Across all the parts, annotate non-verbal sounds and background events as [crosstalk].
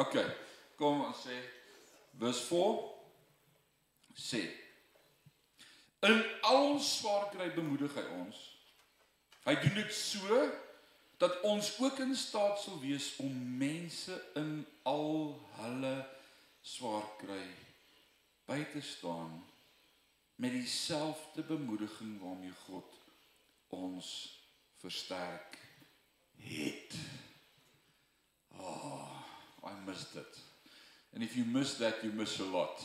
OK. Kom ons sê vers 4 sê In al ons swaar kry bemoedig hy ons. Hy doen dit so dat ons ook in staat sal wees om mense in al hulle swaar kry by te staan met dieselfde bemoediging waarmee God ons versterk het. Oh, I missed it. And if you miss that, you miss a lot.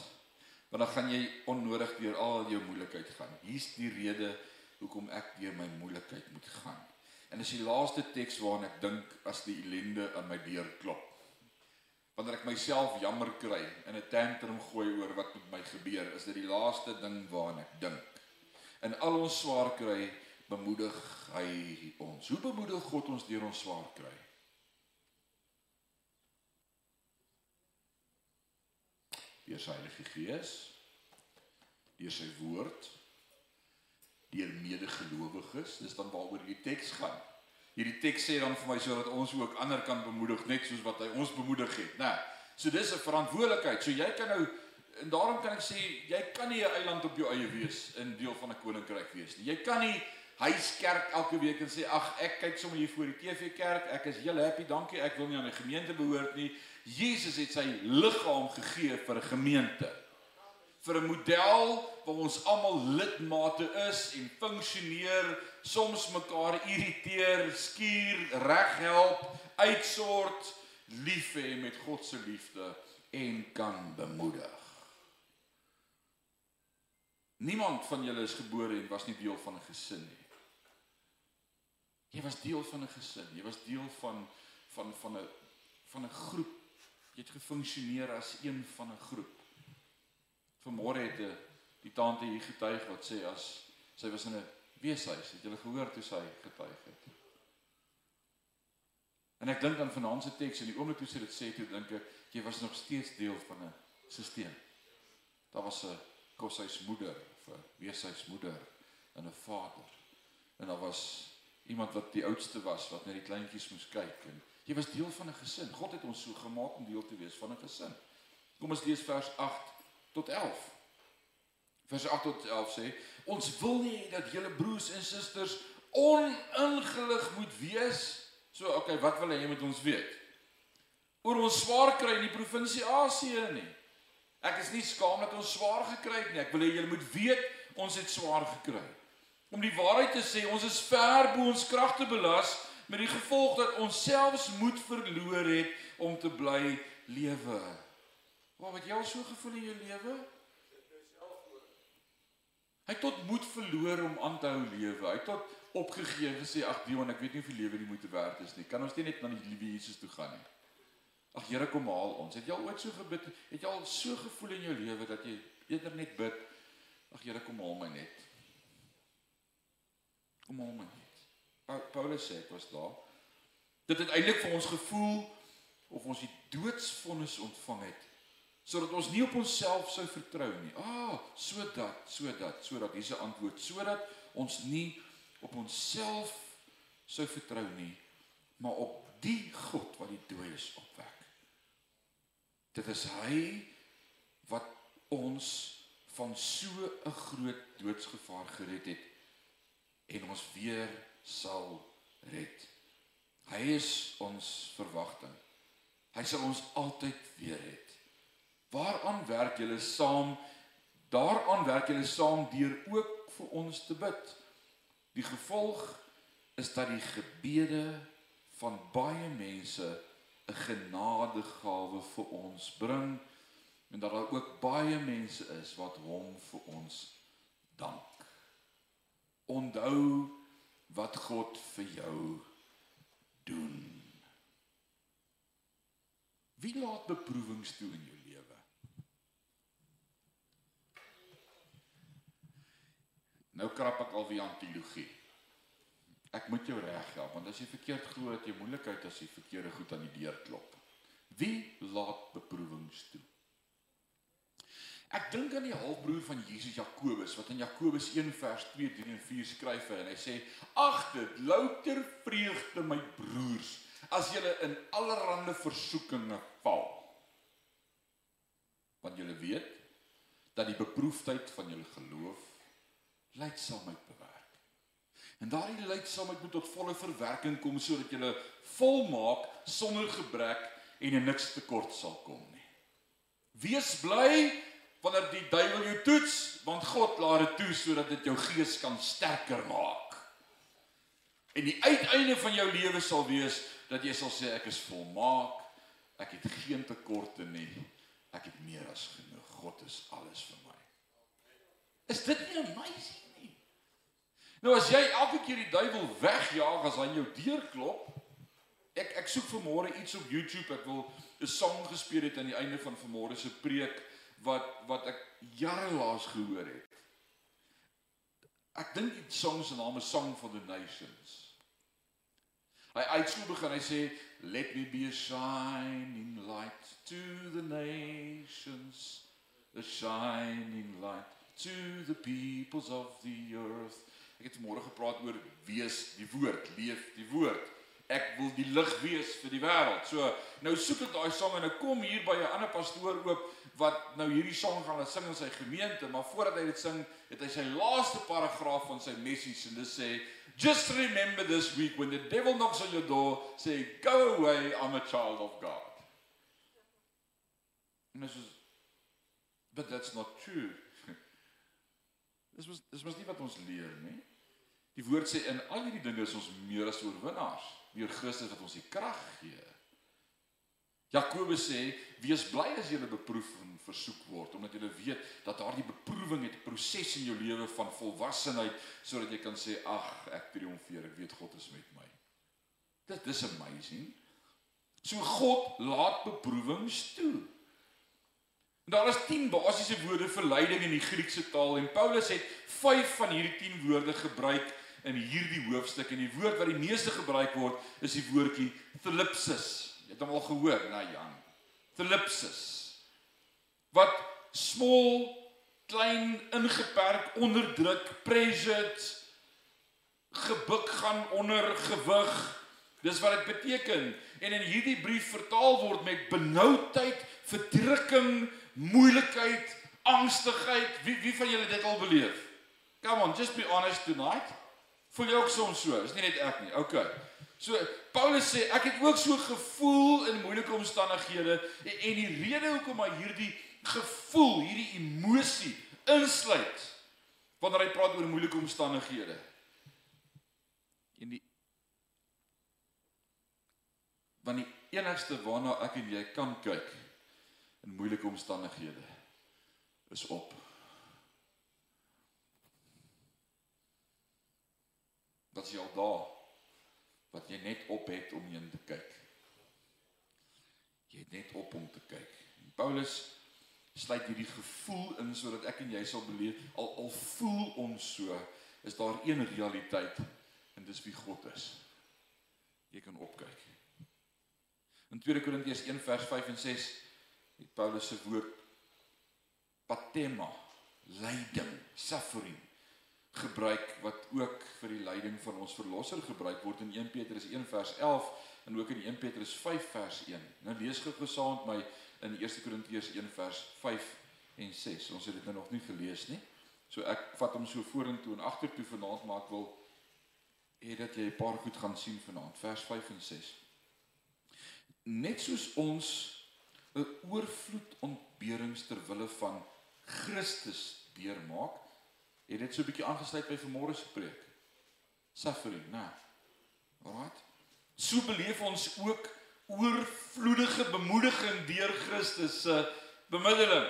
Want dan gaan jy onnodig deur al jou moeilikheid gaan. Hier's die rede hoekom ek deur my moeilikheid moet gaan. En dis die laaste teks waarna ek dink as die ellende aan my deur klop. Wanneer ek myself jammer kry en 'n tantrum gooi oor wat met my gebeur, is dit die laaste ding waarna ek dink. In al ons swaar kry, bemoedig hy ons. Hoe bemoedig God ons deur ons swaar kry? Deur sy Heilige Gees, deur sy woord, deur medegelowiges. Dis dan waaroor die teks gaan. Hierdie teks sê dan vir my sodat ons ook ander kan bemoedig net soos wat hy ons bemoedig het, né? So dis 'n verantwoordelikheid. So jy kan nou en daarom kan ek sê jy kan nie 'n eiland op jou eie wees in deel van 'n koninkryk wees nie. Jy kan nie huiskerk elke week en sê ag ek kyk sommer hier voor die TV kerk, ek is heel happy, dankie, ek wil nie aan 'n gemeente behoort nie. Jesus het sy liggaam gegee vir 'n gemeente. Vir 'n model waar ons almal lidmate is en funksioneer, soms mekaar irriteer, skuur, reghelp, uitsort, lief hê met God se liefde en kan bemoedig. Niemand van julle is gebore en was nie deel van 'n gesin nie. Jy was deel van 'n gesin. Jy was deel van van van 'n van 'n groep. Jy het gefunksioneer as een van 'n groep. Vanmôre het 'n die tante hier getuig wat sê as sy was in 'n weeshuis, het jy gehoor hoe sy getuig het. En ek dink aan vanaand se teks en die oomblik toe sy dit sê, toe dink ek jy was nog steeds deel van 'n stelsel. Daar was 'n koshuismoeder, 'n weeshuismoeder en 'n vader. En daar was iemand wat die oudste was wat na die kleintjies moes kyk en jy was deel van 'n gesin. God het ons so gemaak om deel te wees van 'n gesin. Kom ons lees vers 8 tot 11. Vers 8 tot 11 sê: Ons wil nie dat julle broers en susters oningelig moet wees. So, okay, wat wil hy met ons weet? Oor ons swaar kry in die provinsie Asië nie. Ek is nie skaam dat ons swaar gekry het nie. Ek wil hê julle moet weet ons het swaar gekry om die waarheid te sê, ons is ver bo ons kragte belas met die gevolg dat ons selfs moed verloor het om te bly lewe. Wat het jy al so gevoel in jou lewe? Hy het tot moed verloor om aan te hou lewe. Hy het tot opgegee en gesê ag Dion, ek weet nie of die lewe die moeite werd is nie. Kan ons net na die liewe Jesus toe gaan nie? Ag Here kom haal ons. Het jy al ooit so gebid? Het jy al so gevoel in jou lewe dat jy eerder net bid? Ag Here kom haal my net. Kom hom net. Paulus sê dit was daar. Dit het eintlik vir ons gevoel of ons die doodsvonnis ontvang het sodat ons nie op onsself sou vertrou nie. Ah, sodat, sodat, sodat hier's 'n antwoord, sodat ons nie op onsself sou vertrou nie, maar op die God wat die dooies opwek. Dit is hy wat ons van so 'n groot doodsgevaar gered het en ons weer sal red. Hy is ons verwagting. Hy sal ons altyd weer red. Waaraan werk julle saam? Daaraan werk julle saam deur ook vir ons te bid. Die gevolg is dat die gebede van baie mense 'n genadegawe vir ons bring en dat daar ook baie mense is wat hom vir ons dank. Onthou wat God vir jou doen. Wie laat beproewings toe in jou lewe? Nou krap ek al weer aan teologie. Ek moet jou reghelp want as jy verkeerd glo dat jy moeilikheid as jy verkeerde goed aan die deur klop. Wie laat beproewings toe? Ek dink aan die halfbroer van Jesus Jakobus wat in Jakobus 1 vers 2, 3 en 4 skryf en hy sê: "Ag dit louter vreugde my broers as julle in allerlei versoekinge val." want julle weet dat die beproefdheid van julle geloof lydsaamheid bewerk. En daardie lydsaamheid moet tot volle verwerking kom sodat julle volmaak sonder gebrek en niks tekort sal kom nie. Wees bly wanneer die duiwel jou toets, want God laat dit toe sodat dit jou gees kan sterker maak. En die uiteinde van jou lewe sal wees dat jy sal sê ek is volmaak. Ek het geen tekorte nie. Ek het meer as genoeg. God is alles vir my. Is dit nie amazing nie? Nou as jy elke keer die duiwel wegjaag as hy jou deur klop, ek ek soek vanmôre iets op YouTube. Ek wil 'n sang gespeel het aan die einde van vanmôre se preek wat wat ek jare laas gehoor het. Ek dink die sang se naam is Song for the Nations. Hy uitskoop begin hy sê let me be a shining light to the nations a shining light to the peoples of the earth. Ek het môre gepraat oor wees die woord, leef die woord. Ek wil die lig wees vir die wêreld. So nou soek ek daai sang en ek kom hier by 'n ander pastoor oop wat nou hierdie sang gaan laat sing in sy gemeente, maar voordat hy dit sing, het hy sy laaste paragraaf van sy message en dit sê just remember this week when the devil knocks on your door, say go away, I'm a child of God. En dit is but that's not true. [laughs] Dis mos dis mos nie wat ons leer nie. Die woord sê in al hierdie dinge is ons meer as oorwinnaars deur Christus wat ons die krag gee. Jakobus sê wees bly as jy beproef en versoek word omdat jy weet dat daardie beproewing het 'n proses in jou lewe van volwassenheid sodat jy kan sê ag ek triomfeer ek weet God is met my. Dit dis amazing. So God laat beproewings toe. En daar is 10 basiese woorde vir lyding in die Griekse taal en Paulus het 5 van hierdie 10 woorde gebruik in hierdie hoofstuk en die woord wat die meeste gebruik word is die woordjie thlipsis. Jy het hom al gehoor, na Jan. Thlipsis. Wat small, klein, ingeperk, onderdruk, pressured, gebuk gaan onder gewig. Dis wat dit beteken. En in hierdie brief vertaal word met benoudheid, verdrukking, moeilikheid, angstigheid. Wie wie van julle dit al beleef? Come on, just be honest tonight. Voel jy ook soms so? Is nie net ek nie. Okay. So Paulus sê ek het ook so gevoel in moeilike omstandighede en, en die rede hoekom hy hierdie gevoel, hierdie emosie insluit wanneer hy praat oor moeilike omstandighede. En die want die enigste waarna ek en jy kan kyk in moeilike omstandighede is op. Wat jy al daar wat jy net op het om heen te kyk. Jy het net op om te kyk. En Paulus sluit hierdie gevoel in sodat ek en jy sal beleef al al voel ons so is daar een realiteit en dis wie God is. Jy kan opkyk. In 2 Korintiërs 1 vers 5 en 6 het Paulus se woord patema, lyding, suffering gebruik wat ook vir die lyding van ons verlosser gebruik word in 1 Petrus 1 vers 11 en ook in 1 Petrus 5 vers 1. Nou lees gou gesaam met my in 1 Korintiërs 1 vers 5 en 6. Ons het dit nou nog nie gelees nie. So ek vat hom so vorentoe en agtertoe vanaand maar ek wil hê dat jy 'n paar goed gaan sien vanaand. Vers 5 en 6. Net soos ons 'n oorvloed ontberings ter wille van Christus deurmaak. Het dit so 'n bietjie aangesluit by vanmôre se preek. Suffering, né? Alraait. So beleef ons ook oorvloedige bemoediging deur Christus se bemiddeling.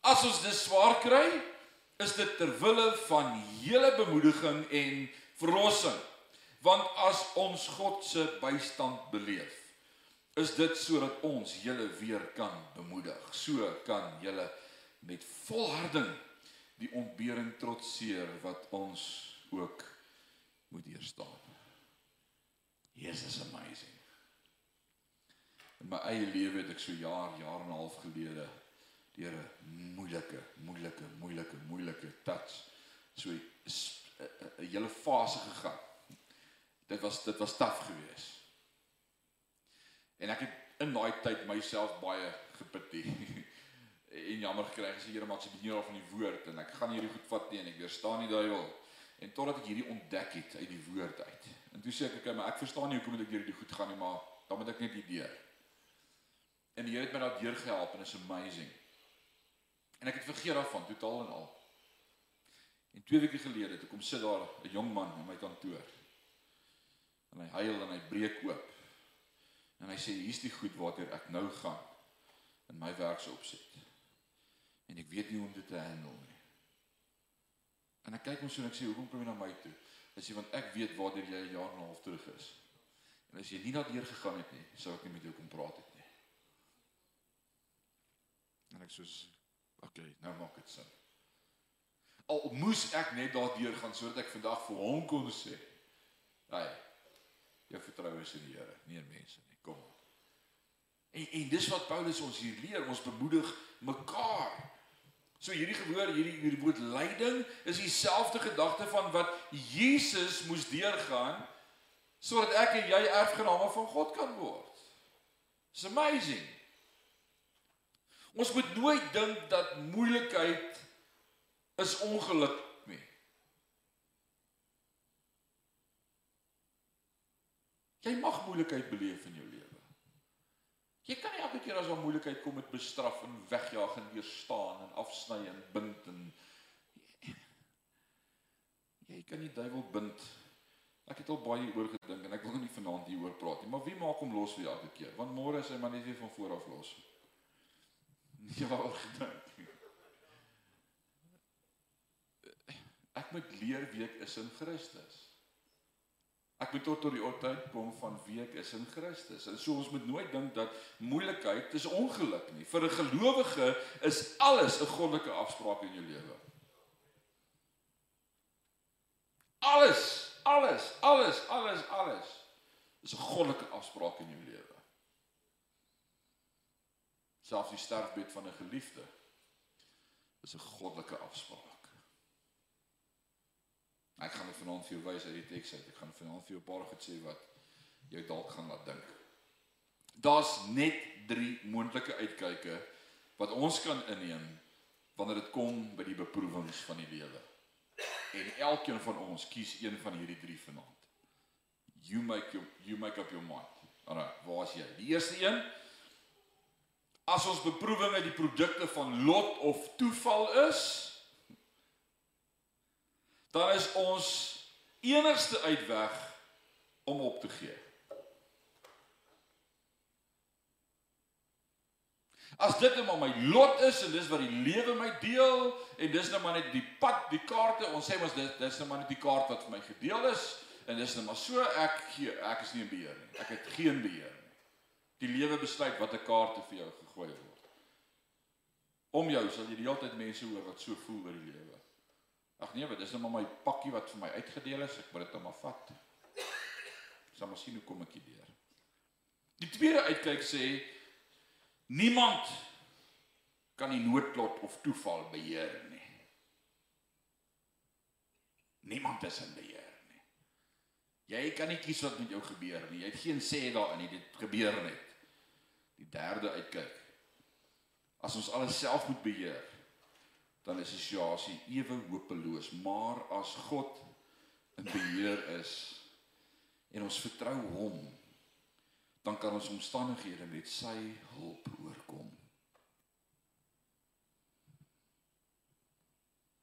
As ons dit swaar kry, is dit ter wille van hele bemoediging en verlossing. Want as ons God se bystand beleef, is dit sodat ons julle weer kan bemoedig. So kan julle met volharding die ontbering trotseer wat ons ook moet deurstaan. Jesus is amazing. In my eie lewe het ek so jaar, jaar en 'n half gelede deur 'n moeilike, moeilike, moeilike, moeilike touch so 'n hele fase gegaan. Dit was dit was taaf geweest. En ek het in daai tyd myself baie gepity. [laughs] en jammer gekry en gesê Here maak se bediening al van die woord en ek gaan hierdie goed vat teen ek weerstaan die duiwel. En totdat ek hierdie ontdek het uit die woord uit. En toe sê ek okay, maar ek verstaan nie hoekom ek hierdie goed gaan nie, maar dan moet ek net die deur. En die Here het my daar deur gehelp en is amazing. En ek het vergeet daarvan totaal en al. En twee weke gelede toe kom sit daar 'n jong man in my kantoor. En hy huil en hy breek oop. En hy sê hier's die goed waartoe ek nou gaan in my werksopset. En ek weet nie hoe om dit te handle nie. En ek kyk hom so en ek sê hoekom kom jy na my toe? Hy sê want ek weet waartoe jy 'n jaar en 'n half terug is. En as jy nie daardeur gegaan het nie, sou ek nie met jou kom praat het nie. En ek sê okay, nou maak dit sin. Al moes ek net daardeur gaan sodat ek vandag vir hom kon sê, "Hey, jou vertroue is in die Here, nie in mense nie. Kom." En en dis wat Paulus ons hier leer, ons bemoedig mekaar. So hierdie gehoor, hierdie hierdie woord lyding is dieselfde gedagte van wat Jesus moes deurgaan sodat ek en jy erfgename van God kan word. It's amazing. Ons moet nooit dink dat moeilikheid is ongeluk nie. Jy mag moeilikheid beleef in jou. Jy kan nie elke keer as 'n moeilikheid kom met bestraf en wegjaag en weerstaan en afsny en bind en jy kan nie duiwel bind. Ek het al baie oor gedink en ek wil nie vanaand hieroor praat nie, maar wie maak hom los vir elke keer? Want môre is hy maar net weer van voor af los. Nie waaroor gedink. Ek moet leer wie ek is in Christus. Ek moet tot tot die tyd kom van wie ek is in Christus. En so ons moet nooit dink dat moeilikheid is ongeluk nie. Vir 'n gelowige is alles 'n goddelike afspraak in jou lewe. Alles, alles, alles, alles, alles is 'n goddelike afspraak in jou lewe. Selfs die sterfbed van 'n geliefde is 'n goddelike afspraak. Ek gaan dit vanaand vir jou wys uit die teks uit. Ek gaan vanaand vir jou 'n paar goed sê wat jou dalk gaan laat dink. Daar's net 3 moontlike uitkyke wat ons kan inneem wanneer dit kom by die beproewings van die lewe. En elkeen van ons kies een van hierdie 3 vanaand. You make your you make up your mind. Alraai, waar is jy? Die eerste een As ons beproewinge die produkte van lot of toeval is, dan is ons enigste uitweg om op te gee. As dit net maar my lot is en dis wat die lewe my deel en dis net maar net die pad, die kaarte, ons sê mos dit dis net maar net die kaart wat vir my gedeel is en dis net maar so ek gee, ek is nie in beheer nie. Ek het geen beheer nie. Die lewe besluit watter kaarte vir jou gegooi word. Om jou sal jy die hele tyd mense hoor wat so voel oor die lewe. Ag nee, wat dis nou maar my pakkie wat vir my uitgedeel is, ek moet dit nou maar vat. Ons moet sien hoe kom ek hierdeur. Die tweede uitkyk sê niemand kan die noodlot of toeval beheer nie. Niemand is in beheer nie. Jy kan nie kies wat met jou gebeur nie. Jy het geen sê daarin nie. Dit gebeur net. Die derde uitkyk. As ons alles self moet beheer, dan is die situasie ewe hopeloos, maar as God in beheer is en ons vertrou hom, dan kan ons omstandighede met sy hulp oorkom.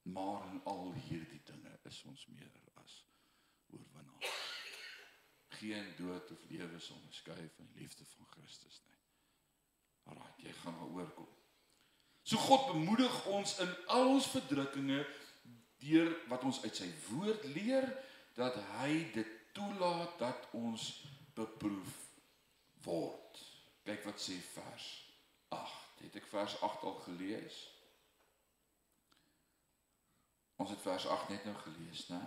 Maar in al hierdie dinge is ons meer as oorwinnaars. Geen dood of lewe sal ons skei van die liefde van Christus nie. Alraai, jy gaan maar oorkom. So God bemoedig ons in al ons verdrukkinge deur wat ons uit sy woord leer dat hy dit toelaat dat ons beproef word. Kyk wat sê vers 8. Het ek vers 8 al gelees? Ons het vers 8 net nou gelees, né?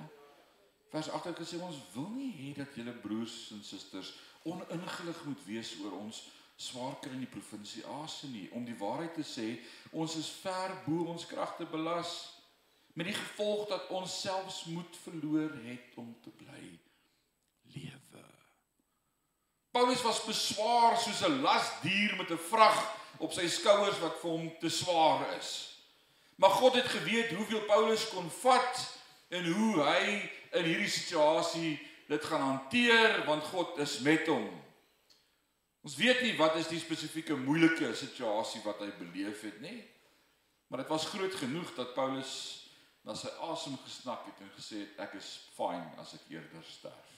Vers 8 het gesê ons wil nie hê dat julle broers en susters oningelig moet wees oor ons swaar kry in die provinsie Asie nie om die waarheid te sê ons is ver bo ons kragte belas met die gevolg dat ons selfs moed verloor het om te bly lewe Paulus was beswaar soos 'n lasdier met 'n vrag op sy skouers wat vir hom te swaar is. Maar God het geweet hoeveel Paulus kon vat en hoe hy in hierdie situasie dit gaan hanteer want God is met hom. Ons weet nie wat is die spesifieke moeilike situasie wat hy beleef het nie. Maar dit was groot genoeg dat Paulus na sy asem gesnak het en gesê het ek is fine as ek eerder sterf.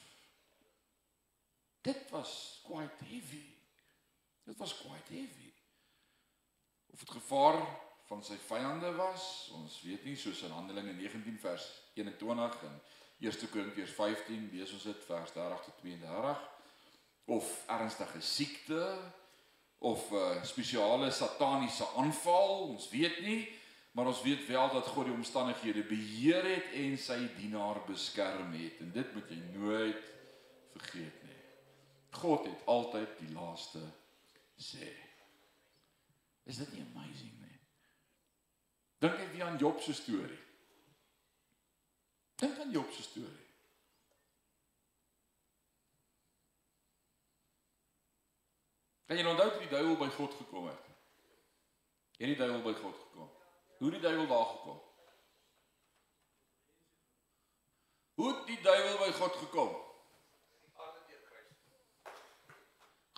Dit was quite heavy. Dit was quite heavy. Of dit gevaar van sy vyande was, ons weet nie soos in Handelinge 19 vers 21 en 1 Korintiërs 15 lees ons dit vers 30 tot 32 of ernstige siekte of 'n uh, spesiale sataniese aanval, ons weet nie, maar ons weet wel dat God die omstandighede beheer het en sy dienaar beskerm het en dit moet jy nooit vergeet nie. God het altyd die laaste sê. Is dit nie amazing nie? Dink net aan Job se storie. Dink aan Job se storie. Kan jy onthou toe die duiwel by God gekom het? Het die duiwel by God gekom? Hoe het die duiwel daar gekom? Hoe het die duiwel by God gekom?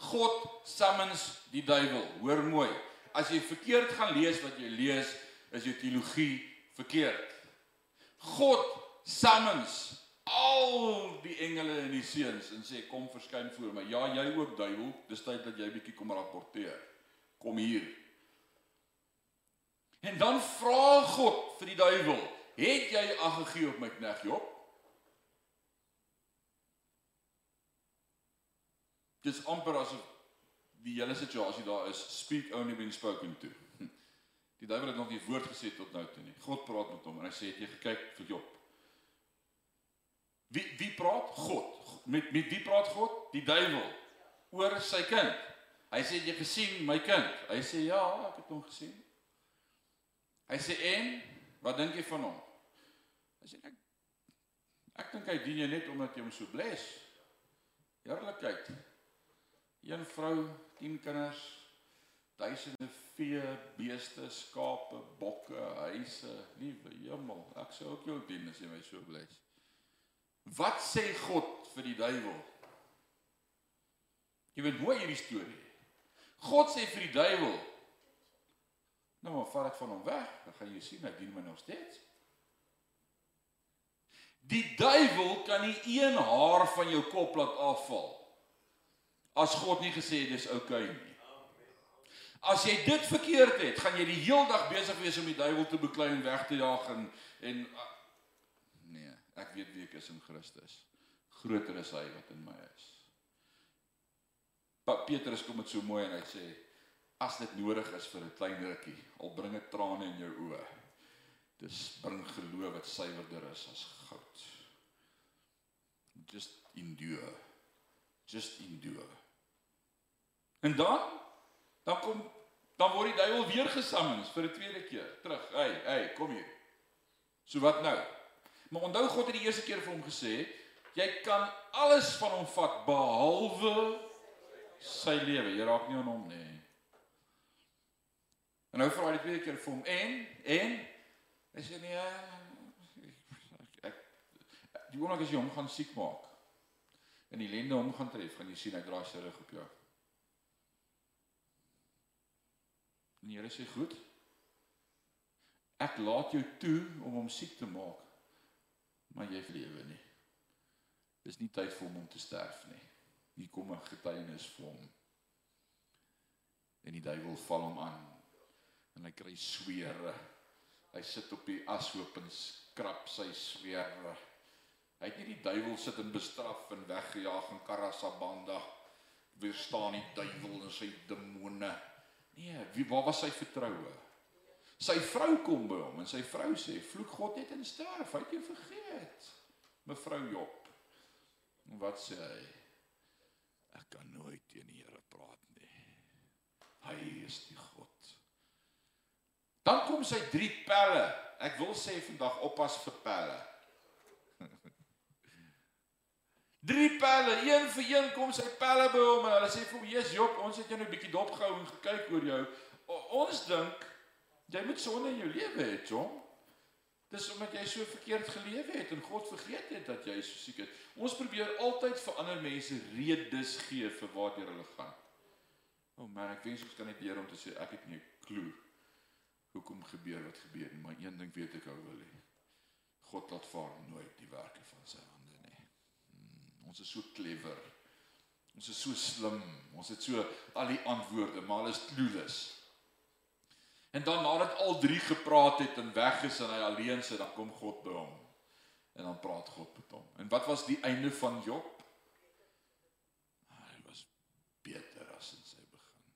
God summons die duiwel. Hoor mooi. As jy verkeerd gaan lees wat jy lees, is jou teologie verkeerd. God summons al die engele en die seuns en sê kom verskyn voor my. Ja, jy ook duiwel, dis tyd dat jy bietjie kom rapporteer. Kom hier. En dan vra God vir die duiwel, het jy ag gegee op my knegg Job? Dis amper asof die hele situasie daar is speak only being spoken to. [laughs] Die duiwel het nog nie woord gesê tot nou toe nie. God praat met hom en hy sê het jy gekyk vir Job? Wie wie praat? God. Met met wie praat God? Die duiwel oor sy kind. Hy sê jy gesien my kind. Hy sê ja, ek het hom gesien. Hy sê en wat dink jy van hom? Hy sê ek ek dink hy dien jou net omdat jy hom so bless. Heerlikheid. Een vrou, 10 kinders, duisende vee, beeste, skape, bokke, huise, liewe hemel. Ek sou ook jou dien as jy my so bless. Wat sê God vir die duiwel? Jy weet hoe hierdie storie. God sê vir die duiwel: "Nou maar vat dit van hom weg, dan gaan jy sien hy dien my nog steeds." Die duiwel kan nie een haar van jou kop laat afval as God nie gesê dis oukei okay nie. As jy dit verkeerd het, gaan jy die heel dag besig wees om die duiwel te beklei en weg te jaag en en Ek weet wie ek is in Christus. Groter is hy wat in my is. Pa Petrus kom dit so mooi en hy sê as dit nodig is vir 'n klein rukkie, al bring dit trane in jou oë. Dis bring geloof wat suiwerder is as goud. Just endure. Just endure. En dan dan kom dan word die duiwel weer gesammens vir 'n tweede keer terug. Hey, hey, kom hier. So wat nou? Maar onthou God het die eerste keer vir hom gesê, jy kan alles van hom vat behalwe sy lewe. Jy raak nie aan hom nie. En nou vra hy die tweede keer vir hom en en hy sê nee ek, ek die oomblik as jy hom gaan siek maak en die lende hom gaan tref, gaan jy sien hy draai sy rug op jou. En die Here sê goed. Ek laat jou toe om hom siek te maak maar jy lewe nie. Dis nie tyd vir hom om te sterf nie. Hier kom 'n getuienis vir hom. En die duiwel val hom aan en hy kry sweere. Hy sit op die ashoop en skrap sy sweere. Hy het nie die duiwel sit en bestraf en weggejaag in Karasabanda weerstaan die duiwel en sy demone. Nee, wie waar was sy vertroue? Sy vrou kom by hom en sy vrou sê: "Vloek God net en sterf, hy het jou vergeet." Mevrou Job. En wat sê hy? Ek kan nooit teen die Here praat nie. Hy is die God. Dan kom sy drie pelle. Ek wil sê vandag oppas vir pelle. [laughs] Drie pelle, een vir een kom sy pelle by hom en hulle sê vir hom: "Jesus Job, ons het jou net 'n bietjie dopgehou en gekyk oor jou. ons dink jy moet sonde in jou lewe hê, John. Dis omdat jy so verkeerd geleef het en God vergeet het dat jy so siek is. Ons probeer altyd vir ander mense redes gee vir waartoe hulle gaan. O oh man, ek wens ons kan net leer om te sê ek het nie 'n klou hoekom gebeur wat gebeur nie, maar een ding weet ek ou wil hê. God laat vaar nooit die werke van sy hande nie. Hmm, ons is so clever. Ons is so slim. Ons het so al die antwoorde, maar hulle is clueless. En dan nadat al drie gepraat het en weg is en hy alleen sit, dan kom God by hom. En dan praat God met hom. En wat was die einde van Job? Ah, hy was beter as in sy begin.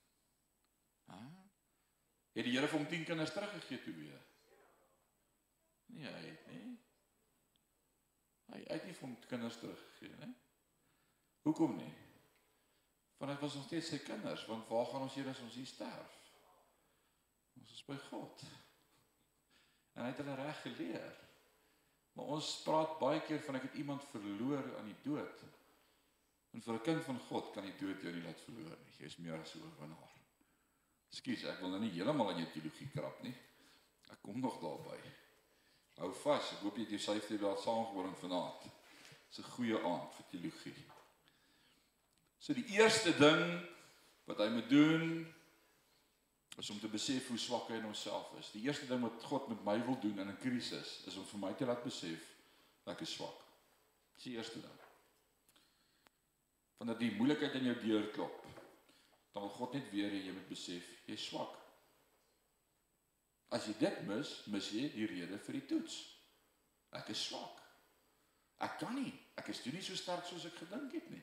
Hæ? Het die Here vir hom 10 kinders teruggegee toe weer? Nee, hy het nie. Hy het nie vir hom kinders teruggegee nie. Hoekom nie? Want dit was nog steeds sy kinders, want waar gaan ons hier as ons hier sterf? Ons is by God. En hy het hulle reg geleer. Maar ons praat baie keer van ek het iemand verloor aan die dood. En vir 'n kind van God kan die dood jou nie laat verloor nie. Jy is meer as 'n oorwinnaar. Ekskuus, ek wil nou nie heeltemal aan jou teologie krap nie. Ek kom nog daarby. Hou vas. Ek hoop jy het jou syfde wel saamgebring vanaand. Dis 'n goeie aand vir teologie. So die eerste ding wat hy moet doen is om te besef hoe swak hy in homself is. Die eerste ding wat God met my wil doen in 'n krisis is om vir my te laat besef dat ek is swak. Dis die eerste ding. Wanneer die moeilikheid aan jou deur klop, dan wil God net weer hê jy moet besef jy's swak. As jy dit mis, mis jy die rede vir die toets. Ek is swak. Ek kan nie. Ek is toe nie so sterk soos ek gedink het nie.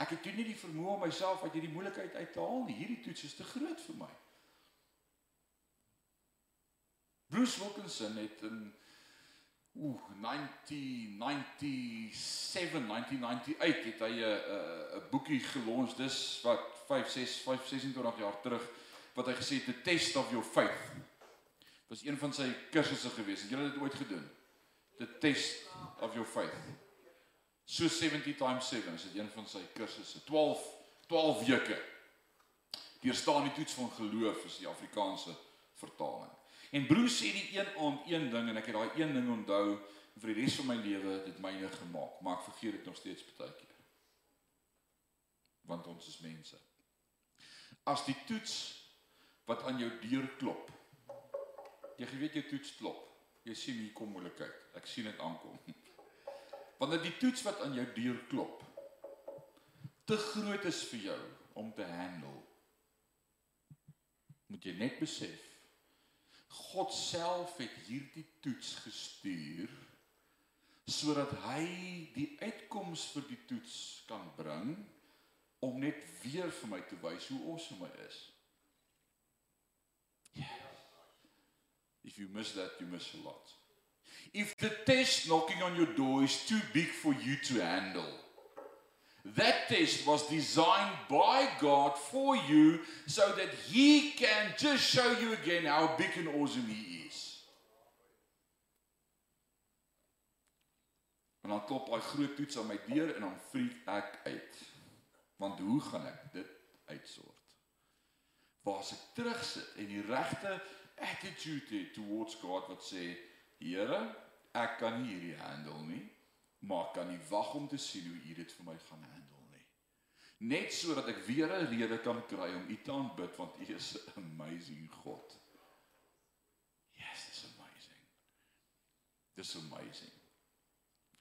Ek het toe nie die vermoë om myself uit hierdie moeilikheid uit te haal nie. Hierdie toets is te groot vir my. Bruce Wilkinson het in ooh 1997 1998 het hy 'n 'n boekie gelons dis wat 5 6 5 26 jaar terug wat hy gesê het the test of your faith. Was een van sy kursusse gewees. Het julle dit ooit gedoen? The test of your faith. So 70 times 7 is dit een van sy kursusse. 12 12 weke. Deur staan die toets van geloof is die Afrikaanse vertaling En broer sê die een aand een ding en ek het daai een ding onthou vir die res van my lewe dit myne gemaak, maar ek vergeet dit nog steeds baie keer. Want ons is mense. As die toets wat aan jou deur klop. Jy weet jy toets klop. Jy sien hier kom moeilikheid. Ek sien dit aankom. [laughs] Wanneer die toets wat aan jou deur klop te groot is vir jou om te handle, moet jy net besef God self het hierdie toets gestuur sodat hy die uitkoms vir die toets kan bring om net weer vir my te wys hoe awesome hy is. Yeah. If you miss that, you miss a lot. If the test knocking on your door is too big for you to handle, That test was designed by God for you so that He can just show you again how big and awesome He is. En dan klop daai groot toets aan my deur en dan freak ek uit. Want hoe gaan ek dit uitsort? Waar as ek terugsit en die regte attitude het towards God wat sê, Here, ek kan nie hierdie handle nie maar kan nie wag om te sien hoe u dit vir my gaan handle nie. Net sodat ek weer 'n rede kan kry om u te aanbid want u is 'n amazing God. Yes, it's amazing. This amazing.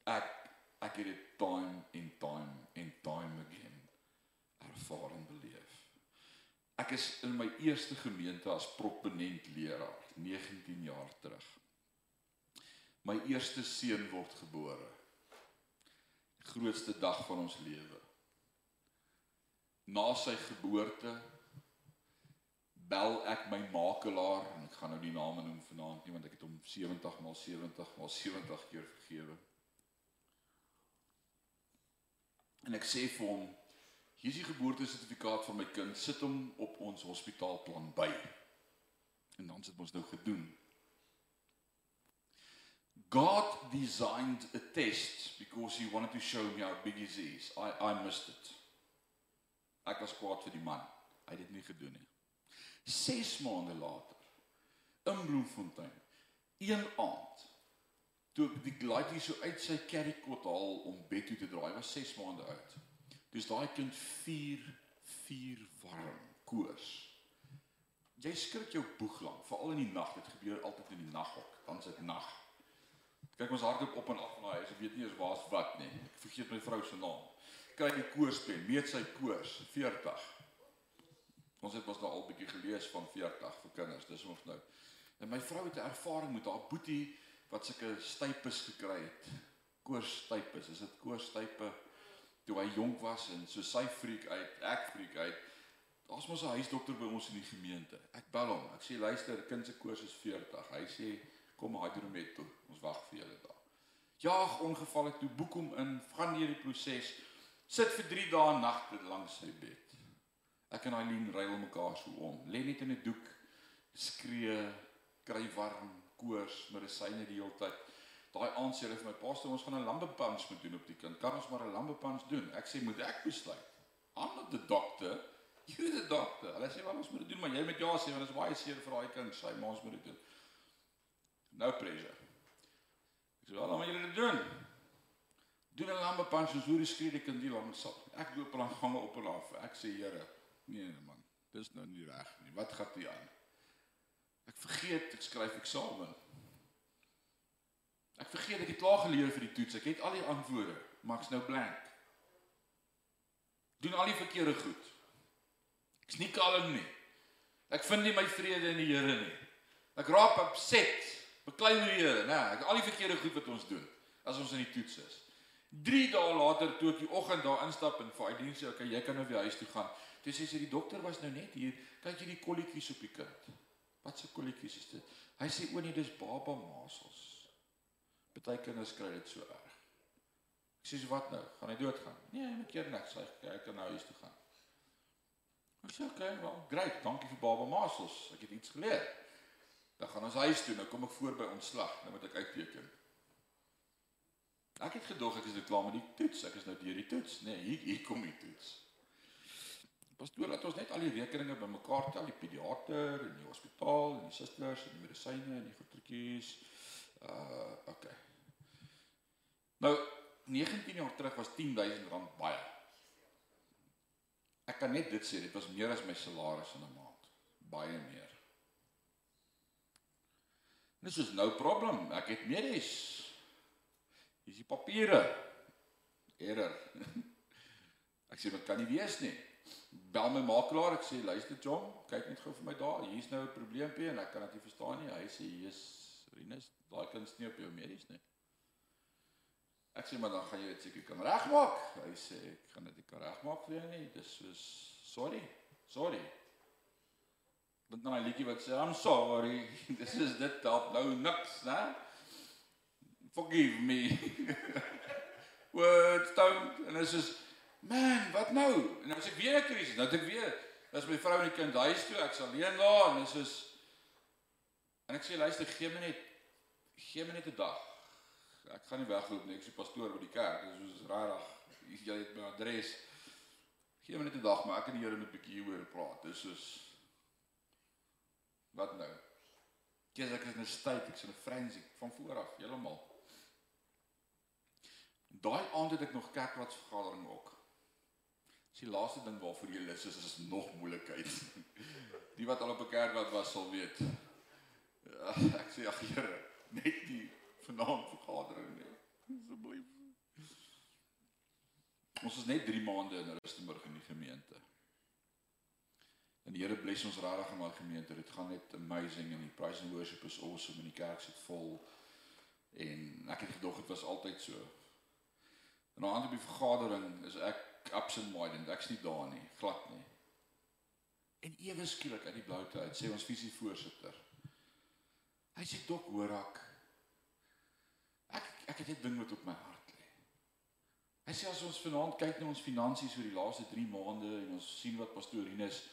Ek ek het dit time in time in time again ervaar en beleef. Ek is in my eerste gemeente as proponent leraar 19 jaar terug. My eerste seun word gebore grootste dag van ons lewe. Na sy geboorte bel ek my makelaar en ek gaan nou die name noem vanaand nie want ek het hom 70 maal 70 maal 70 keer vergewe. En ek sê vir hom hier is die geboortesertifikaat van my kind, sit hom op ons hospitaalplan by. En dan sit ons nou gedoen. God designed a test because he wanted to show me how big he is. I I missed it. Ek was kwaad vir die man. Hy het dit nie gedoen nie. 6 maande later in Bloemfontein, een aand toe ek die laaitjie so uit sy carrycot haal om bed toe te draai, was 6 maande oud. Dis daai kind 4 4 warm koors. Jy skrik jou boeg lank, veral in die nag. Dit gebeur altyd in die nag ook. Dan sit nag. Kyk ons hardloop op en af na huis. Ek weet nie eens waar's wat nie. Ek vergeet my vrou se naam. Kry die koorspen, meet sy koors 40. Ons het mos nou al bietjie gelees van 40 vir kinders. Dis ons nou. En my vrou het 'n ervaring met haar boetie wat sulke stypes gekry het. Koorstypes, is dit koorstype toe hy jonk was en so sy freak uit, ek freak uit. Daar's mos 'n huisdokter by ons in die gemeente. Ek bel hom. Ek sê luister, kind se koers is 40. Hy sê kom hydromet toe. Ons wag vir julle daar. Jaag ongevalle toe boek hom in, gaan deur die proses. Sit vir 3 dae nagte langs sy bed. Ek en Eileen ruil mekaar so om. Lê net in 'n doek, skree, kry warm, koors, medisyne die hele tyd. Daai aand sê hulle vir my, "Pastor, ons gaan 'n lambepans moet doen op die kind. Kan ons maar 'n lambepans doen?" Ek sê, "Moet ek besluit?" I'm not the doctor. You're the doctor. Hulle sê, "Wel, ons moet dit doen, maar jy moet ja sê want dit is baie seer vir daai kind, sy ma ons moet dit doen." No pressure. Ek sê, "Wel, dan moet julle dit doen." Doen 'n lambepans soos hoe die skree die kind die lam sal. Ek loop aan gange op en af. Ek sê, "Here, nee man, dis nou nie reg nie. Wat gaan toe aan?" Ek vergeet ek skryf eksamen. Ek vergeet ek het klaar geleer vir die toets. Ek het al die antwoorde, maar ek's nou blank. Doen al die verkeerde goed. Ek's nie kalm nie. Ek vind nie my vrede in die Here nie. Ek raak opset, beklei die Here, né? Ek al die verkeerde goed wat ons doen as ons in die toets is. 3 dae later toe ek die oggend daar instap en vir Aidien sê, "Oké, jy kan nou weer huis toe gaan." Toe sê sy, "Die dokter was nou net hier. Kyk jy die kolletjies op die kind?" Wat se kolletjies is dit? Hy sê, "O nee, dis baba masels." Party kinders kry dit so erg. Ek sê, "Wat nou? Gaan hy doodgaan?" Nee, hy moet keer niks. Hy kan nou huis toe gaan. Ek sê, "Oké, okay, wel, great. Dankie vir baba masels. Ek het iets geleer." Dan gaan ons huis toe. Nou kom ek voor by ontslag. Nou moet ek uitteken. Ek het gedog ek is nou klaar met die toets. Ek is nou deur die toets. Nee, hier hier kom die toets. Pastoor, laat ons net al die rekeninge bymekaar tel, die pediater en die hospitaal en die susters en die medisyne en die goedertjies. Uh, okay. Nou 19 jaar terug was 10000 rand baie. Ek kan net dit sê, dit was meer as my salaris in 'n maand. Baie meer. Dis is nou probleem. Ek het medies. Hier is die papiere. Error. [laughs] Ek sê wat kan nie wees nie. Bel my makelaar, ek sê luister John, kyk net gou vir my daar. Hier's nou 'n probleempie en ek kan dit nie verstaan nie. Hy sê hier's Rinus, daai kan nie op jou medies nie. Ek sê maar dan gaan jy dit seker kan regmaak. Hy sê ek gaan dit nie kan regmaak vir jou nie. Dis soos sorry. Sorry. Dit nou 'n liedjie wat sê I'm sorry. [laughs] Dis is dit dalk nou niks, né? Forgive me. [laughs] Words don't en dit is man, wat nou? En as ek weer 'n krisis, nou ek weer, as my vrou en die kind huis toe, ek's alleen daar en dit is en ek sê luister, gee my net gee my net 'n dag. Ek gaan nie wegloop nie, ek is pastoor by die kerk. Dis soos rarig. Jy het my adres. Gee my net 'n dag, maar ek en die Here moet 'n bietjie hieroor praat. Dis soos wat nou? Kies ek is in 'n state, ek's in 'n frenzy van voor af, heeltemal. Daai aand het ek nog kerkraadsvergadering ook. Dis die laaste ding waarvoor jy lus is, is nog moeilikheid. [laughs] Die wat al op 'n kerkraad was sal weet. Ja, [laughs] ek sê ag Here, net die vanaand vergadering nie. Asseblief. Ons is net 3 maande in Rustenburg in die gemeente. En die Here bless ons regtig in daai gemeente. Dit gaan net amazing en die praise and worship is awesome en die kerk sit vol. En ek het gedog dit was altyd so. En aan die vergadering is ek absent minded. Ek's nie daar nie, glad nie. En ewe skielik uit die bloute uit sê ons visie voorsitter. Hy sê dok hoor ek. Ek ek het 'n ding wat op my hart lê. Hy sê as ons vanaand kyk na ons finansies oor die laaste 3 maande en ons sien wat pastoor Rinus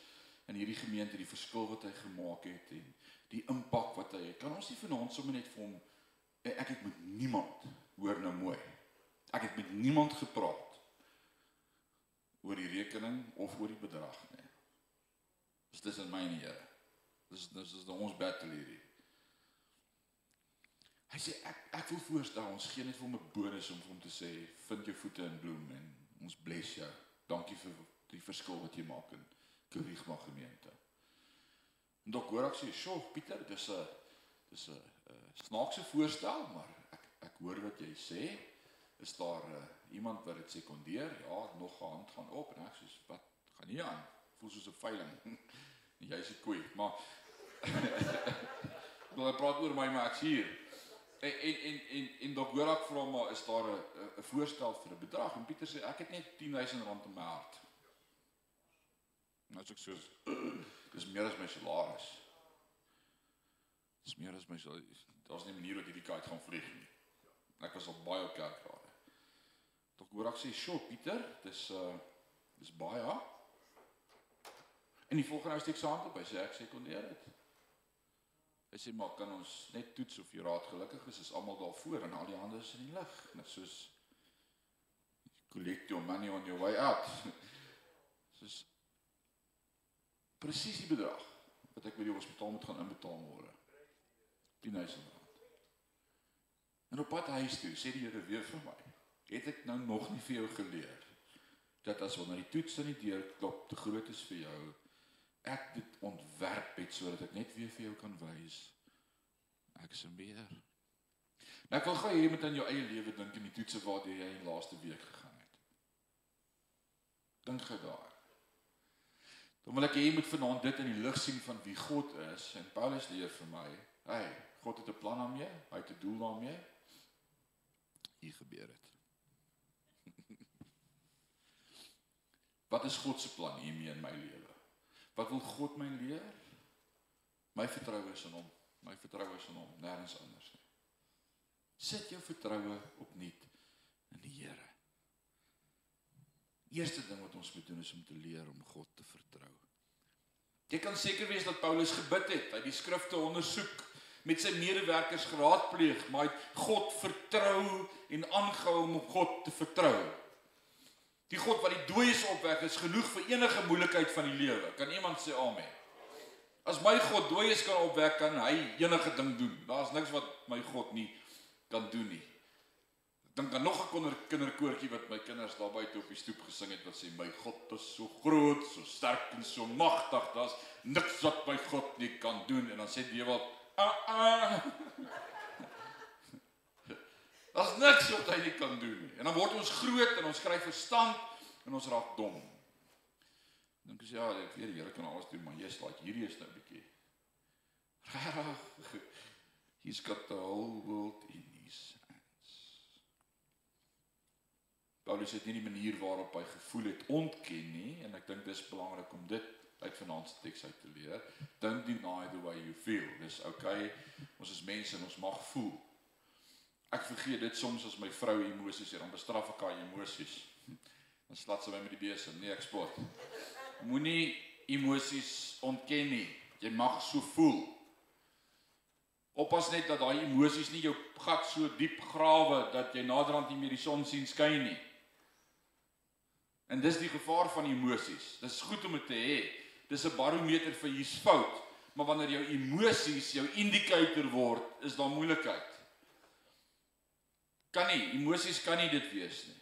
in hierdie gemeente die verskil wat hy gemaak het en die impak wat hy het. Kan ons nie vanaand sommer net vir hom ek het met niemand hoor nou mooi. Ek het met niemand gepraat oor die rekening of oor die bedrag nie. Dis tussen my en die Here. Dis dis is ons battle hierdie. Hy sê ek ek wil voorstel ons gee net vir hom 'n bonus om vir hom te sê vind jou voete in bloem en ons bless jou. Dankie vir die verskil wat jy maak in Kurigma gemeente. En dok hoor ek sê, "Sjoe, Pieter, dis 'n dis 'n snaakse voorstel, maar ek ek hoor wat jy sê. Is daar uh, iemand wat dit sekondeer? Ja, nog 'n hand gaan op en ek sê, "Wat gaan hier aan?" Voel soos 'n veiling. [laughs] Jy's 'n koei, maar [laughs] Hulle praat oor my maar ek's hier. En en en en, en dok hoor ek vra maar is daar 'n 'n voorstel vir 'n bedrag en Pieter sê ek het net 10000 rand in my hart. Nou sê ek soos dis meer as my salaris. Dis meer as my salaris. Daar's nie 'n manier dat hierdie kaart gaan vlieg nie. Ek was al baie op kerkrade. Dok hoor ek sê, "Sjoe, Pieter, dis uh dis baie." En die volgende ou steek saam op, hy sê ek sekondeer dit. Hy sê maar kan ons net toets of jy raad gelukkig is, is almal daar voor en al die hande is in die lug. Net soos collect your money on your way out. [laughs] Soos presies die bedrag wat ek by die hospitaal moet gaan inbetaal môre. 10000 rand. En op pad huis toe sê die Here weer vir my, het ek nou nog nie vir jou geleer dat as wanneer die toets aan die deur klop te groot is vir jou ek dit ontwerp het sodat ek net weer vir jou kan wys ek is meer. Nou ek wil gou hê jy moet aan jou eie lewe dink en die toetse waartoe jy in laaste week gegaan het. Dink gou daar. Dan wil ek hê jy moet vanaand dit in die lig sien van wie God is en Paulus leer vir my. Hey, God het 'n plan daarmee, hy het 'n doel daarmee. Hier gebeur dit. [laughs] Wat is God se plan hiermee in my lewe? Wat wil God my leer? My vertroue is in hom. My vertroue is in hom, nêrens anders nie. Sit jou vertroue opnuut in die Here. Eerste ding wat ons moet doen is om te leer om God te vertrou. Jy kan seker wees dat Paulus gebid het, hy die skrifte ondersoek, met sy medewerkers geraadpleeg, maar hy het God vertrou en aangehou om op God te vertrou. Die God wat die dooies opwek is genoeg vir enige moeilikheid van die lewe. Kan iemand sê amen? As my God dooies kan opwek, kan hy enige ding doen. Daar's niks wat my God nie kan doen nie. Dink aan nog 'n kinder kinderkoortjie wat my kinders daar buite op die stoep gesing het wat sê my God is so groot, so sterk en so magtig. Daar's niks wat my God nie kan doen en dan sê die wat ah ah [laughs] Daar's niks wat hy nie kan doen nie. En dan word ons groot en ons kry verstand en ons raak dom. Dink as ja, ek weet die Here kan alles doen, maar jy's like hierdie is nou 'n bietjie. [laughs] He's got the whole world in Paulus het nie die manier waarop hy gevoel het ontken nie en ek dink dis belangrik om dit uit vanaand se teks uit te leer. Don't deny the way you feel. Dis okay. Ons is mense en ons mag voel. Ek vergeet dit soms as my vrou emosies het, dan bestraf ek haar emosies. [laughs] Dan slat sy my met die besem. Nee, ek spot. Moenie emosies ontken nie. Jy mag so voel. Oppas net dat daai emosies nie jou gat so diep grawe dat jy naderhand nie meer die son sien skyn nie. En dis die gevaar van emosies. Dis goed om dit te hê. Dis 'n barometer vir hier's fout. Maar wanneer jou emosies jou indikator word, is daar moeilikheid. Kan nie, emosies kan nie dit wees nie.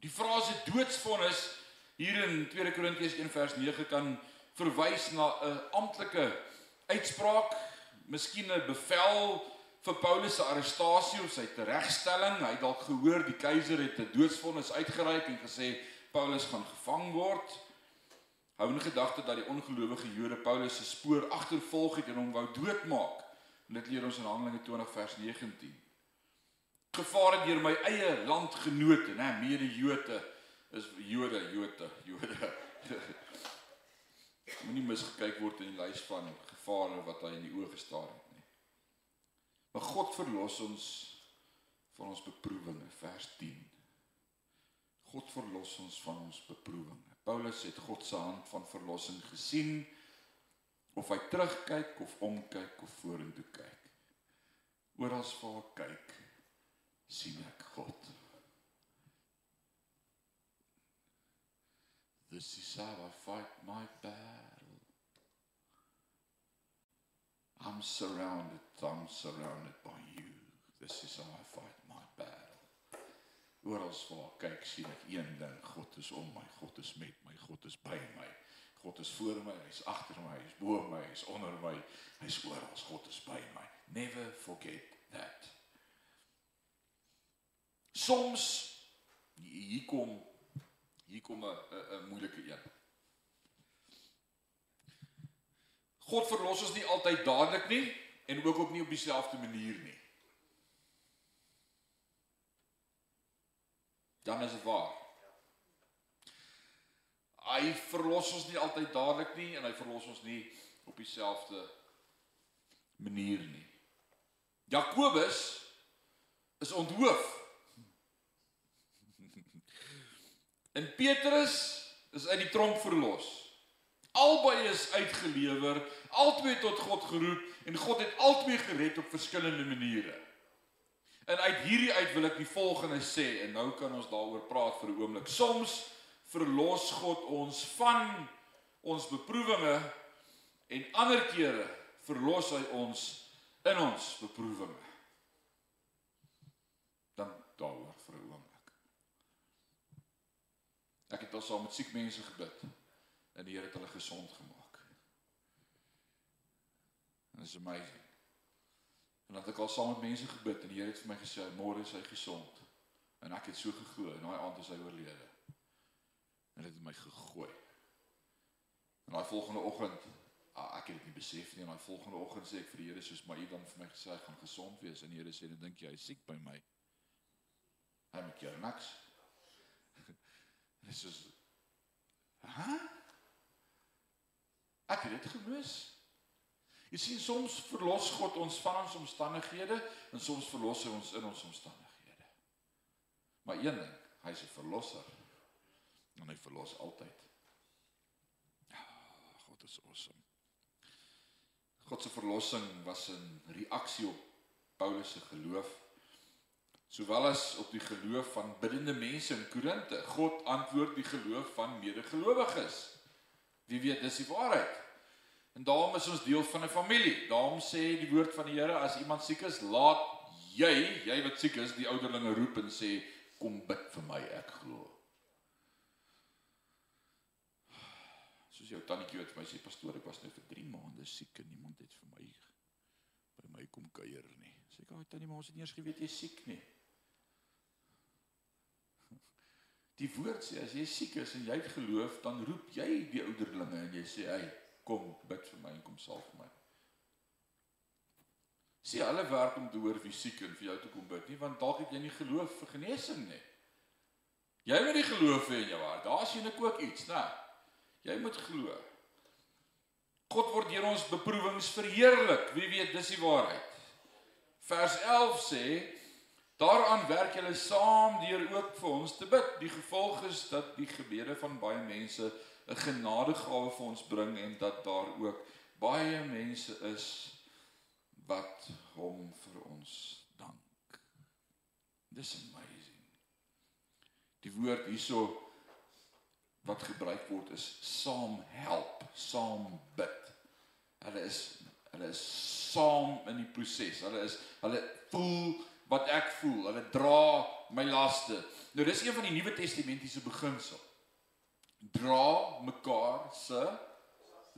Die frase doodsvonnis hier in 2 Korintiërs 1 vers 9 kan verwys na 'n amptelike uitspraak, miskien 'n bevel vir Paulus se arrestasie of sy teregstelling. Hy het dalk gehoor die keiser het 'n doodsvonnis uitgereik en gesê Paulus gaan gevang word. Hou in gedagte dat die ongelowige Jode Paulus se spoor agtervolg het en hom wou doodmaak. En dit leer ons in Handelinge 20 vers 19 gevaar het deur my eie landgenote, nê, mede Jode is Jode, Jode, Jode. [laughs] Moenie misgekyk word in die lys van gevare wat hy in die oë gestaar het nie. Maar God verlos ons van ons beproewinge, vers 10. God verlos ons van ons beproewinge. Paulus het God se hand van verlossing gesien of hy terugkyk of omkyk of vorentoe kyk. Oral waar hy kyk, sien ek God. This is how I fight my battle. I'm surrounded, I'm surrounded by you. This is how I fight my. Oral waar kyk sien ek een ding, God is om my, God is met my, God is by my. God is voor my, hy's agter my, hy's bo my, hy's onder my, hy's oral, God is by my. Never forget that. Soms hier kom hier kom 'n 'n moeilike een. God verlos ons nie altyd dadelik nie en ook ook nie op dieselfde manier nie. Dan is dit waar. Hy verlos ons nie altyd dadelik nie en hy verlos ons nie op dieselfde manier nie. Jakobus is onthoof. [laughs] En Petrus is uit die tronk verlos. Albei is uitgelewer, albei tot God geroep en God het albei gered op verskillende maniere. En uit hierdie uit wil ek die volgende sê en nou kan ons daaroor praat vir 'n oomblik. Soms verlos God ons van ons beproewinge en ander kere verlos hy ons in ons beproewinge. Dan daaroor vir 'n oomblik. Ek het al saam met siek mense gebid en die Here het hulle gesond gemaak. And it's amazing. En dat ek al saam met mense gebid en die Here het vir my gesê môre is hy gesond. En ek het so geglo en daai aand is hy oorlede. En dit het my gegooi. En daai volgende oggend, ah, ek het dit nie besef nie, en daai volgende oggend sê ek vir die Here soos maar u dan vir my gesê hy gaan gesond wees en die Here sê dan dink jy hy siek by my. Hy maak jou niks. [laughs] Dis is Hæ? Ek het dit gemis. Jy sien soms verlos God ons van ons omstandighede en soms verlos hy ons in ons omstandighede. Maar een ding, hy is 'n verlosser. En hy verlos altyd. Ja, God is awesome. God se verlossing was 'n reaksie op Paulus se geloof sowel as op die geloof van biddende mense in Korinte. God antwoord die geloof van medegelowiges. Wie weet dis die waarheid. En daarom is ons deel van 'n familie. Daarom sê die woord van die Here as iemand siek is, laat jy, jy wat siek is, die ouderlinge roep en sê kom bid vir my, ek glo. Soos jou tannetjie wat vir my sê pastoor, ek was nou vir 3 maande siek en niemand het vir my by my kom kuier nie. Sê ek, "Ag tannie, maar ons het nie eers geweet jy siek nie." [laughs] Die woord sê as jy siek is en jy het geloof, dan roep jy die ouderlinge en jy sê, "Hey, kom bid vir my en kom salf my." Sê alle werk om te hoor wie siek en vir jou te kom bid nie, want dalk het jy nie geloof vir genesing nie. Jy moet die geloof hê in jou hart. Daar's jy net ook iets, né? Jy moet glo. God word deur ons beproewings verheerlik. Wie weet dis die waarheid. Vers 11 sê Daaraan werk julle saam deur ook vir ons te bid. Die gevolg is dat die gebede van baie mense 'n genadegawe vir ons bring en dat daar ook baie mense is wat hom vir ons dank. Dis amazing. Die woord hierso wat gebruik word is saam help, saam bid. Hulle is hulle is saam in die proses. Hulle is hulle voel wat ek voel. Hulle dra my laste. Nou dis een van die Nuwe Testamentiese beginsel. Dra mekaar se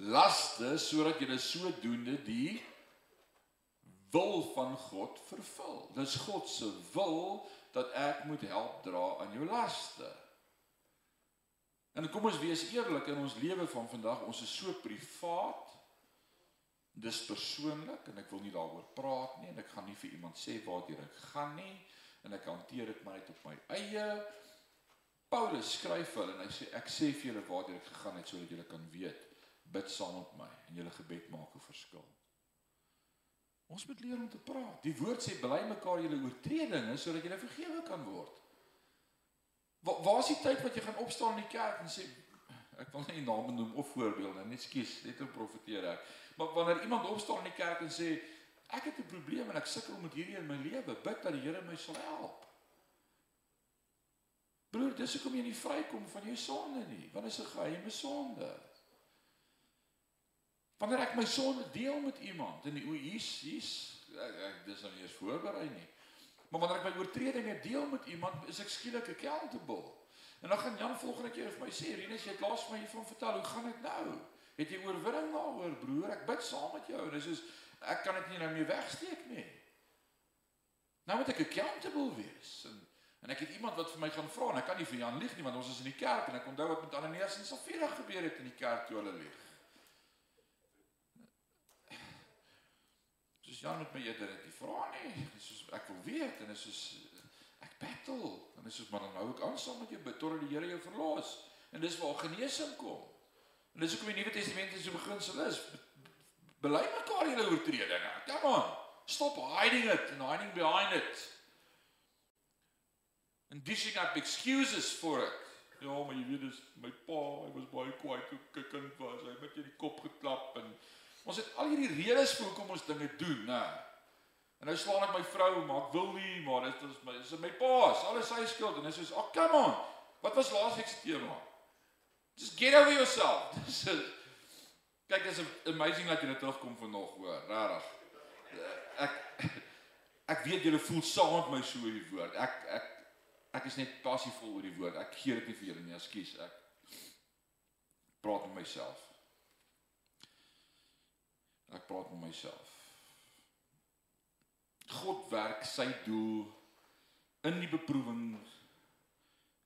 laste sodat jy sodoende die wil van God vervul. Dis God se wil dat ek moet help dra aan jou laste. En kom ons wees eerlik in ons lewe van vandag, ons is so privaat Dis persoonlik en ek wil nie daaroor praat nie en ek gaan nie vir iemand sê waartoe ek gaan nie en ek hanteer dit maar net op my eie. Paulus skryf hulle en hy sê ek sê vir julle waartoe ek gegaan het sodat julle kan weet bid saam met my en julle gebed maak 'n verskil. Ons moet leer om te praat. Die woord sê bely mekaar julle oortredinge sodat julle vergewe kan word. Waar waar is die tyd wat jy gaan opstaan in die kerk en sê ek wil nie name noem of voorbeelde nie, ekskuus, net om profeteer ek. Maar wanneer iemand opstaan in die kerk en sê ek het 'n probleem en ek sukkel met hierdie in my lewe, bid dat die Here my sal help. Broer, dis hoekom jy nie vrykom van jou sonde nie, want dit is 'n geheime sonde. Wanneer ek my sonde deel met iemand en o, hier's hier's ek, ek dis nou nie eens voorberei nie. Maar wanneer ek my oortredinge deel met iemand, is ek skielik accountable. En dan gaan Jan volgende keer vir my sê, "Rinus, jy het laas my hiervan vertel, hoe gaan dit nou? Het jy oorwinning daaroor, broer? Ek bid saam met jou." En dis soos ek kan dit nie nou meer wegsteek nie. Nou moet ek accountable wees. En en ek het iemand wat vir my gaan vra en ek kan nie vir Jan lieg nie want ons is in die kerk en ek onthou wat met Ananias en Safira gebeur het in die kerk toe hulle lieg. Soos Jan met my eerder het die vra nie. Soos ek wil weet en is soos ek battle en is soos maar dan hou ek aan saam met jou bid totdat die Here jou verlos. En dis waar genesing kom. En dis hoekom die Nuwe Testament so beginsel is. Bely mekaar julle oortredinge. Come on. Stop hiding it and hiding behind it. And dishing up excuses for it. Ja, maar jy weet dis my pa, hy was baie kwaai toe ek 'n kind was. Hy het met in die kop geklap en ons het al hierdie redes vir hoekom ons dinge doen, né? En nou slaan ek my vrou, maar ek wil nie, maar dit is my dis my pa, is alles sy skuld en dis soos, "Oh, come on. Wat was laasweek se tema?" Just get over yourself. [laughs] Dis Kyk, dis amazing dat jy net terugkom vanoggend, hoor. Regtig. Ek ek weet julle voel saam met my so oor die woord. Ek ek ek is net passievol oor die woord. Ek gee dit nie vir julle nie, ekskuus. Ek praat met myself. Ek praat met myself. God werk sy doel in die beproewing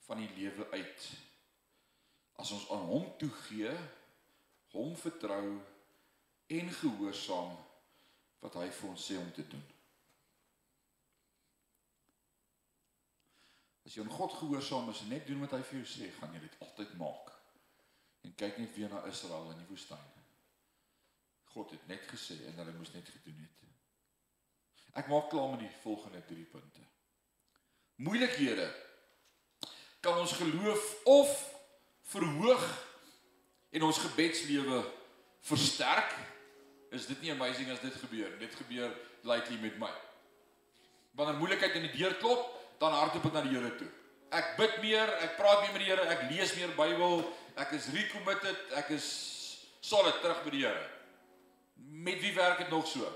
van die lewe uit. As ons aan hom toegee, hom vertrou en gehoorsaam wat hy vir ons sê om te doen. As jy aan God gehoorsaam is en net doen wat hy vir jou sê, gaan jy dit altyd maak. En kyk net weer na Israel in die woestyn. God het net gesê en hulle moes net gedoen het. Ek maak klaar met die volgende 3 punte. Moeilikhede kan ons geloof of verhoog en ons gebedslewe versterk. Is dit nie amazing as dit gebeur? Dit gebeur lately met my. Wanneer moeilikheid in die deur klop, dan hardloop ek na die Here toe. Ek bid meer, ek praat meer met die Here, ek lees meer Bybel, ek is recommitted, ek is solid terug by die Here. Met wie werk dit nog so?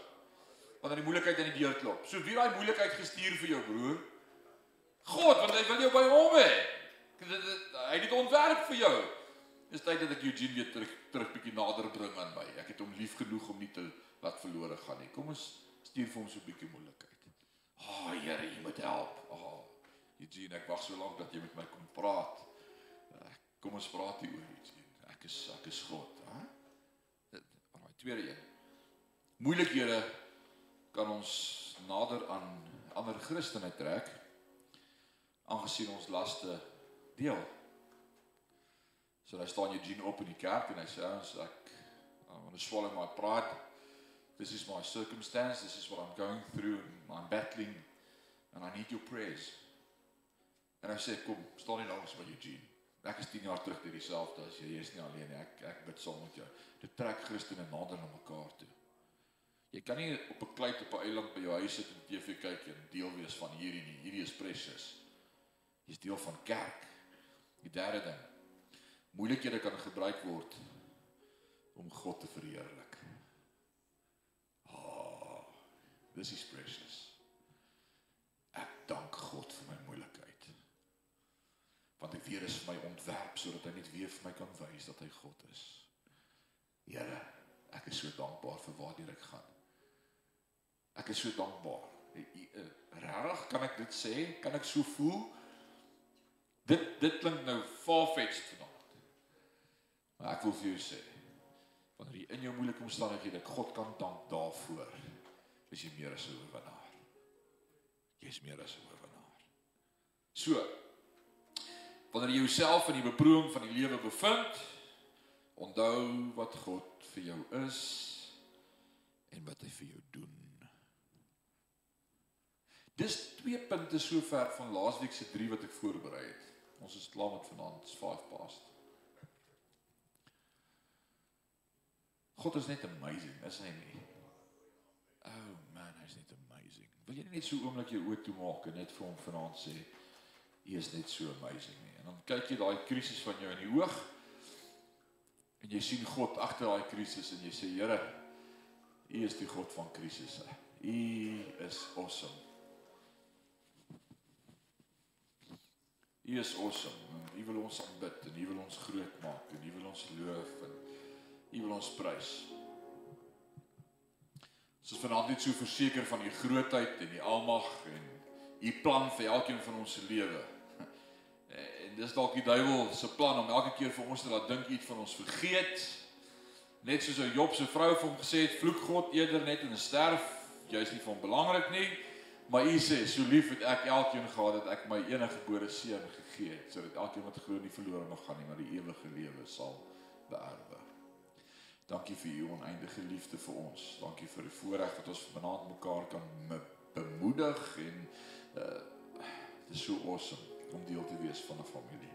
Wanneer die moeilikheid in die deur klop. So wie daai moeilikheid gestuur vir jou broer? God, want hy wil jou by hom hê. Hy het dit ontwerp vir jou. Dis tyd dat ek Eugene weer terug terug bietjie nader bring aan my. Ek het hom lief genoeg om nie te laat verlore gaan nie. Kom ons stuur vir hom so 'n bietjie moeilikheid. Ag, oh, Here, U moet help. Ag, oh, Eugene, ek wag so lank dat jy met my kom praat. Kom ons praat hier oor Eugene. Ek is ek is God, hè? Alraai, tweede een. Moeilikhede kan ons nader aan ander Christene trek aangesien ons laste deel. So daar staan Eugene op in die kerk en hy sê ons ek I want to swallow my pride. This is my circumstance. This is what I'm going through. I'm battling and I need your prayers. En hy sê kom, staan nie langs by Eugene. Ek is 10 jaar terug deur dieselfde as jy. Jy is nie alleen nie. Ek ek bid saam met jou. Dit trek Christene nader na mekaar toe. Jy kan nie op 'n kleit op 'n eiland by jou huis sit en TV kyk en deel wees van hierdie nie. Hierdie is precious. Jy's deel van kerk. Die derde ding moeilikhede kan gebruik word om God te verheerlik. Ah, oh, this is precious. Ek dank God vir my moeilikheid. Want hy weer is my ontwerp sodat hy net weer vir my kan wys dat hy God is. Here, ek is so dankbaar vir waartoe ek gaan. Ek is so dankbaar. Regtig kan ek dit sê? Kan ek so voel? Dit dit klink nou far-fetched vanaand. Maar ek wil vir jou sê, wanneer jy in jou moeilike omstandighede God kan dank daarvoor, is jy meer as 'n oorwinnaar. Jy's meer as 'n oorwinnaar. So, wanneer jy jouself in die beproewing van die lewe bevind, onthou wat God vir jou is en wat hy vir jou doen. Dis twee punte sover van laasweek se 3 wat ek voorberei het. Ons is klaar met vanaand, 5 past. God is net amazing, is hy nie? Oh man, hy's net amazing. Wil jy net so oomblik jou oë toemaak en net vir hom vanaand sê, hy is net so amazing nie. En dan kyk jy daai krisis van jou in die oog. En jy sien God agter daai krisis en jy sê Here, U is die God van krisisse. U is awesome. U is awesome. U wil ons aanbid en U wil ons groot maak en U wil ons loof en U wil ons prys. Ons is vanaand net so verseker van U grootheid en U almag en U plan vir elkeen van ons se lewe. [laughs] En dis dalk die duiwel se plan om elke keer vir ons te laat dink iets van ons vergeet. Net soos ou Job se vrou vir hom gesê het, vloek God eerder net en sterf. Jy is nie van belangrik nie. Maar U sê, so lief het ek elkeen gehad dat ek my enige gebore seun gegee het, sodat elkeen wat glo nie verlore mag gaan nie, maar die ewige lewe sal beerwe. Dankie vir U oneindige liefde vir ons. Dankie vir die voorreg dat ons vanaand mekaar kan bemoedig en uh dit is so awesome om deel te wees van 'n familie.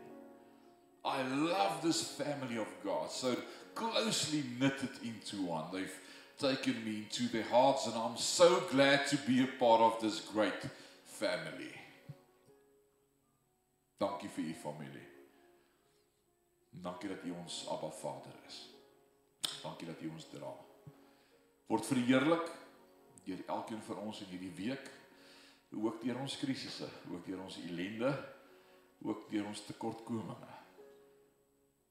I love this family of God. So closely knitted into one. They've taken me into their hearts and I'm so glad to be a part of this great family. Dankie vir u familie. Dankie dat u ons Abba Vader is. Dankie dat u ons dra. Word verheerlik deur elkeen van ons in hierdie week, ook deur ons krisisse, ook deur ons ellende, ook deur ons tekortkominge.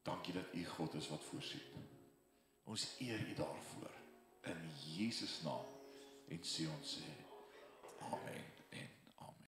Dankie dat u God is wat voorsien. Ons eer u daarvoor in Jesus naam en sê ons sê amen